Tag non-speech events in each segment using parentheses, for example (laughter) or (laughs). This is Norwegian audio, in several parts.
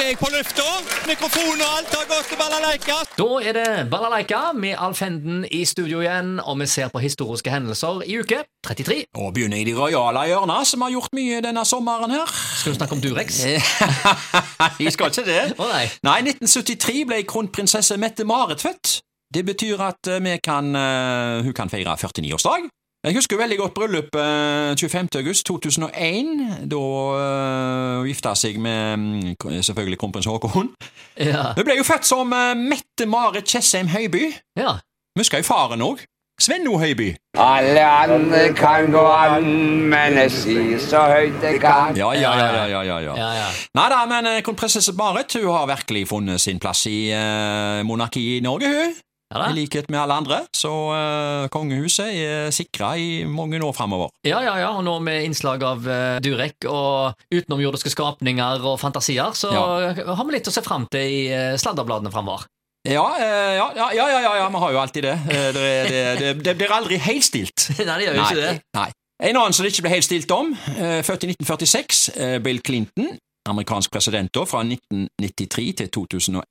jeg på lufta. Mikrofon og alt har gått til balalaika. Da er det Balalaika med Alf Henden i studio igjen, og vi ser på historiske hendelser i uke 33. Og begynner i de rojale hjørna, som har gjort mye denne sommeren her. Skal du snakke om Durex? (laughs) Jeg skal ikke det. Oh, nei. Nei, 1973 ble kronprinsesse Mette-Marit født. Det betyr at eh, vi kan, eh, hun kan feire 49-årsdag. Jeg husker veldig godt bryllupet 25. august 2001. Da uh, gifta seg med mm, selvfølgelig kronprins Haakon. Ja. Hun ble jo født som uh, Mette-Marit Tjessheim Høiby. ja. Vi husker jo faren òg. Svenno Høiby. Alle andre kan gå an, men jeg sier så høyt jeg kan. Ja, ja, ja. ja, ja, ja, ja. Ja, ja. Nei da, men eh, kronprinsesse Marit hun har virkelig funnet sin plass i uh, monarkiet i Norge, hun. Ja. I likhet med alle andre, så uh, kongehuset er sikra i mange år framover. Ja, ja, ja, og nå med innslag av uh, Durek og utenomjordiske skapninger og fantasier, så har vi litt å se fram til i uh, sladderbladene framover. Ja, ja, ja, ja, ja, ja, vi har jo alltid det. Det, det, det, det blir aldri helt stilt. (laughs) Nei, det gjør jo ikke det. En annen som det ikke ble helt stilt om, født i 1946, eh, Bill Clinton. Amerikansk president da, fra 1993 til 2001.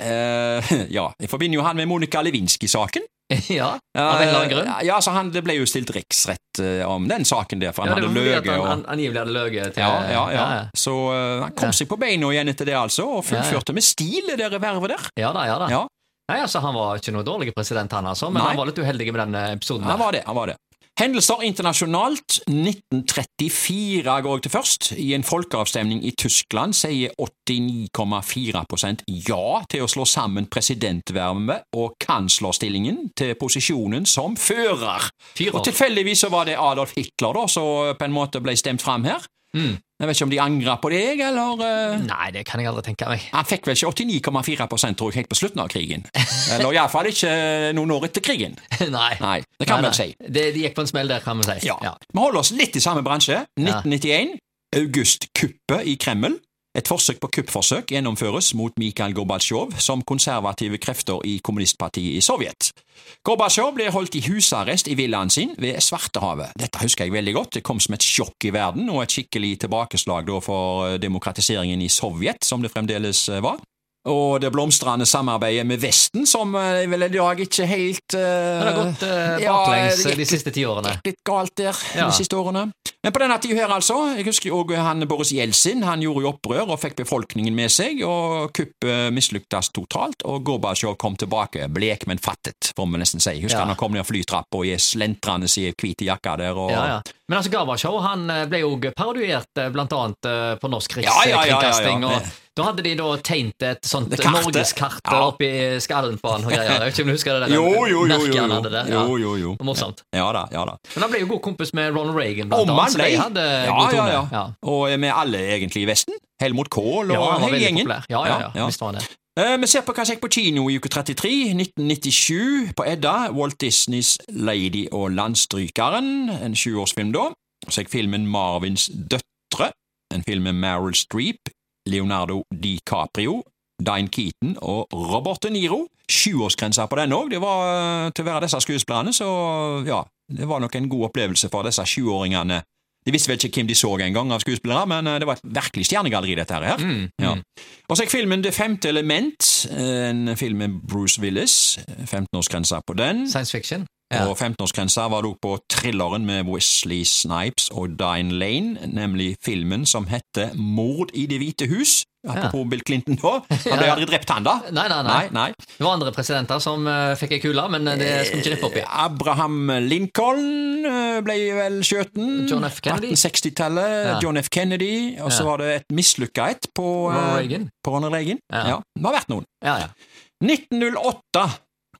Uh, (laughs) ja, Jeg forbinder jo han med Monica Lewinsky-saken. (laughs) ja, av en eller annen grunn. Ja, så han, Det ble jo stilt riksrett uh, om den saken der, for han Ja, hadde løyet. han, og... han angivelig hadde løyet til Ja, ja, ja. ja, Så eh, han kom seg på beina igjen etter det, altså, og fullførte med stil det revervet vervet der. ja da, ja da. Ja, Nei, altså, Han var ikke noe dårlig president, han altså, men Nei. han var litt uheldig med den eh, episoden. han var det. han var det. Hendelser internasjonalt. 1934 går jeg til først. I en folkeavstemning i Tyskland sier 89,4% ja til å slå sammen presidentvervet og kanslerstillingen til posisjonen som fører. Fyrer. Og tilfeldigvis så var det Adolf Hitler da, som på en måte ble stemt fram her. Mm. Jeg vet ikke om de angrer på deg, eller uh... Nei, det kan jeg aldri tenke meg. Han fikk vel ikke 89,4% tror jeg, helt på slutten av krigen. Eller iallfall ikke noen år etter krigen. (laughs) nei. Nei, det kan vi si. Det, de gikk på en smell der, kan vi si. Ja. Vi holder oss litt i samme bransje. 1991. August-kuppet i Kreml. Et forsøk på kuppforsøk gjennomføres mot Mikhail Gorbatsjov som konservative krefter i kommunistpartiet i Sovjet. Gorbatsjov ble holdt i husarrest i villaen sin ved Svartehavet. Dette husker jeg veldig godt. Det kom som et sjokk i verden, og et skikkelig tilbakeslag for demokratiseringen i Sovjet, som det fremdeles var. Og det blomstrende samarbeidet med Vesten, som jeg vel i dag ikke helt uh, Det har gått uh, baklengs eh, de siste ti årene. litt galt der Ja. de siste årene. Men på denne tida her, altså. Jeg husker jo han Boris Jeltsin. Han gjorde jo opprør og fikk befolkningen med seg, og kuppet mislyktes totalt. Og Gorbatsjov kom tilbake, blek, men fattet, får vi nesten si. Husker Ja. han kom ned flytrappa er slentrende i hvite hvit jakke der. Og... Ja, ja. Men altså, Gavashow han eh, ble jo parodiert bl.a. blant annet eh, på norsk Ja, ja, ja, ja, ja. Da hadde de da tegnet et sånt norgeskart Ja. oppi skallen på han og greier. Jeg vet ikke om du husker det? der Jo, jo, jo, merket han hadde der. Ja. jo, jo, jo. Morsomt. Ja da, ja da. Men han ble jo god kompis med Ronald Reagan, blant annet. så de hadde ja, god ja, tone. ja. Og med alle egentlig i Vesten. Helmut Kohl og Ja, hele gjengen. populær. Ja, ja, ja. Visst var han det. Eh, Vi ser på hva som gikk på kino i uke 33, 1997, på Edda. Walt Disneys Lady og Landstrykeren, en sjuårsfilm da. Så gikk filmen Marvins døtre, en film med Meryl Streep, Leonardo DiCaprio, Dine Keaton og Robert De Niro. Sjuårsgrensa på den òg. Det var eh, til å være disse skuespillerne, så ja, det var nok en god opplevelse for disse sjuåringene. De visste vel ikke hvem de så engang av skuespillere, men eh, det var et virkelig stjernegalleri, dette her. Mm, Ja. Og så gikk filmen Det femte element, en film med Bruce Willis. 15-årsgrensa på den. Science fiction. Ja. Og 15-årsgrensa var det også på thrilleren med Wesley Snipes og Dine Lane, nemlig filmen som heter Mord i Det hvite hus. Apropos Bill Clinton, da. Han ble Ja. aldri drept, han, da. Nei, nei, nei. Nei, nei. Det var andre presidenter som uh, fikk ei kule, men eh, det skal vi ikke rippe opp i. Abraham Lincoln eh, ble vel skjøten. John F. Kennedy. 1860-tallet. Ja. John F. Kennedy. Og så Ja. var det et mislykka et på, uh, Ronald Reagan. på Ronald Reagan. Ja. Ja. Det har vært noen. Ja, ja. 1908.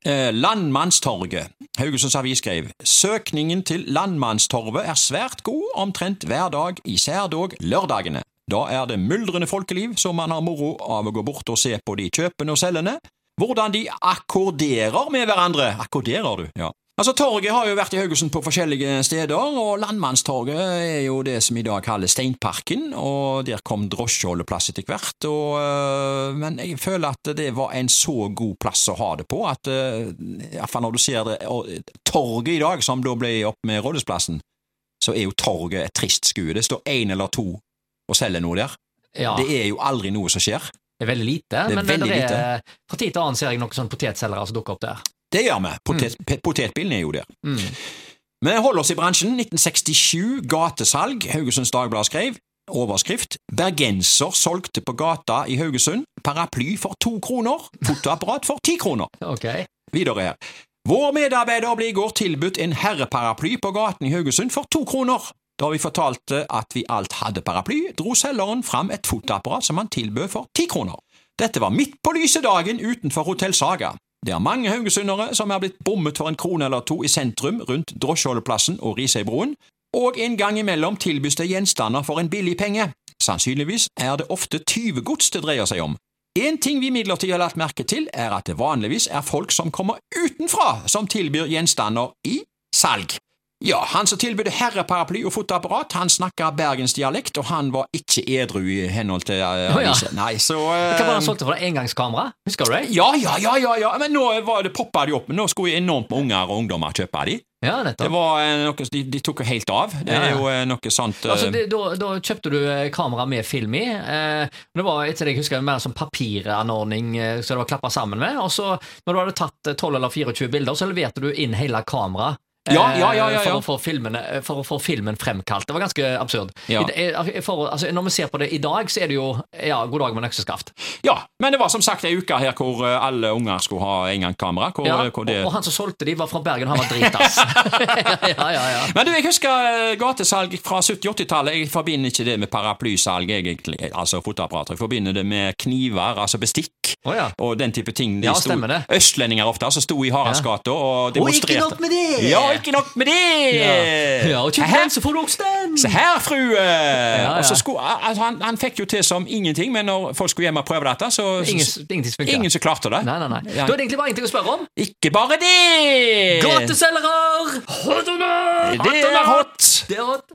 Eh, Landmannstorget. Haugesunds Avis skrev søkningen til Landmannstorvet er svært god omtrent hver dag, især dog lørdagene. Da er det myldrende folkeliv, så man har moro av å gå bort og se på de kjøpende og selgende. Hvordan de akkorderer med hverandre. Akkorderer du? Ja. Altså, Torget har jo vært i Haugesund på forskjellige steder, og Landmannstorget er jo det som i dag kalles Steinparken, og der kom drosjeholdeplass etter hvert, og, øh, men jeg føler at det var en så god plass å ha det på, at iallfall i når du ser det, og, torget i dag, som da ble opp med Rådhusplassen, så er jo torget et trist skue. Det står én eller to og selger noe der. Ja. Det er jo aldri noe som skjer. Det er veldig lite, er men veldig det er, fra tid til annen ser jeg noen sånn potetselgere som dukker opp der. Det gjør vi. Potet, mm. Potetbilen er jo der. Mm. Vi holder oss i bransjen. 1967, gatesalg. Haugesunds Dagblad skrev. Overskrift Bergenser solgte på gata i Haugesund paraply for to kroner, fotoapparat for ti kroner. (laughs) Ok. Videre her. Vår medarbeider ble i går tilbudt en herreparaply på gaten i Haugesund for to kroner. Da vi fortalte at vi alt hadde paraply, dro selgeren fram et fotoapparat som han tilbød for ti kroner. Dette var midt på lyse dagen utenfor Hotell Saga. Det er mange haugesundere som er blitt bommet for en krone eller to i sentrum rundt drosjeholdeplassen og Risøybroen, og en gang imellom tilbys det gjenstander for en billig penge. Sannsynligvis er det ofte tyvegods det dreier seg om. En ting vi imidlertid har lagt merke til, er at det vanligvis er folk som kommer utenfra som tilbyr gjenstander i salg. Ja, han som tilbød herreparaply og fotoapparat, han snakka bergensdialekt, og han var ikke edru i henhold til uh, oh, ja. Nei, så uh, Hva var det han solgte for? det? Engangskamera? Husker du det? ja, ja, ja, ja, ja, men nå var det poppa de opp, men nå skulle enormt med unger og ungdommer kjøpe de. Ja, Det var eh, noe, de, de tok jo helt av. Det er jo eh, noe sånt uh, Altså, det, da, da kjøpte du eh, kamera med film i. Eh, det var etter det jeg husker mer som papiranordning eh, så det var klappa sammen med. Og så, når du hadde tatt eh, 12 eller 24 bilder, så leverte du inn hele kameraet. Ja, ja, ja, ja, ja. For, å få filmene, eh, for å få filmen fremkalt. Det var ganske absurd. Ja. I, eh, for, altså, når vi ser på det i dag, så er det jo ja, god dag med økseskaft. Ja, men det var som sagt ei uke her hvor eh, alle unger skulle ha engangskamera. Ja, hvor det... og, og han som solgte de, var fra Bergen. Han var dritass. (laughs) (laughs) ja, ja, ja. Men du, jeg husker eh, gatesalg fra 70-80-tallet. Jeg forbinder ikke det med paraplysalg, egentlig, altså fotoapparater. Jeg forbinder det med kniver, altså bestikk. oh, ja. Og den type ting. De Ja, stemmer det. Østlendinger ofte, altså sto i Haraldsgata og demonstrerte. Og ikke nok med det! Ja, ikke nok med det! Ja, og kjøp den, så får du også den! Se her, frue! ja. Så skulle, altså, han, han fikk jo til som ingenting, men når folk skulle hjem og prøve dette, så Ingen, som funker. ingen som klarte det. Nei, nei, nei. Ja. Da er det egentlig bare ingenting ting å spørre om. Ikke bare det! Gateselgere! Hot or not? Det er hot! Det er hot.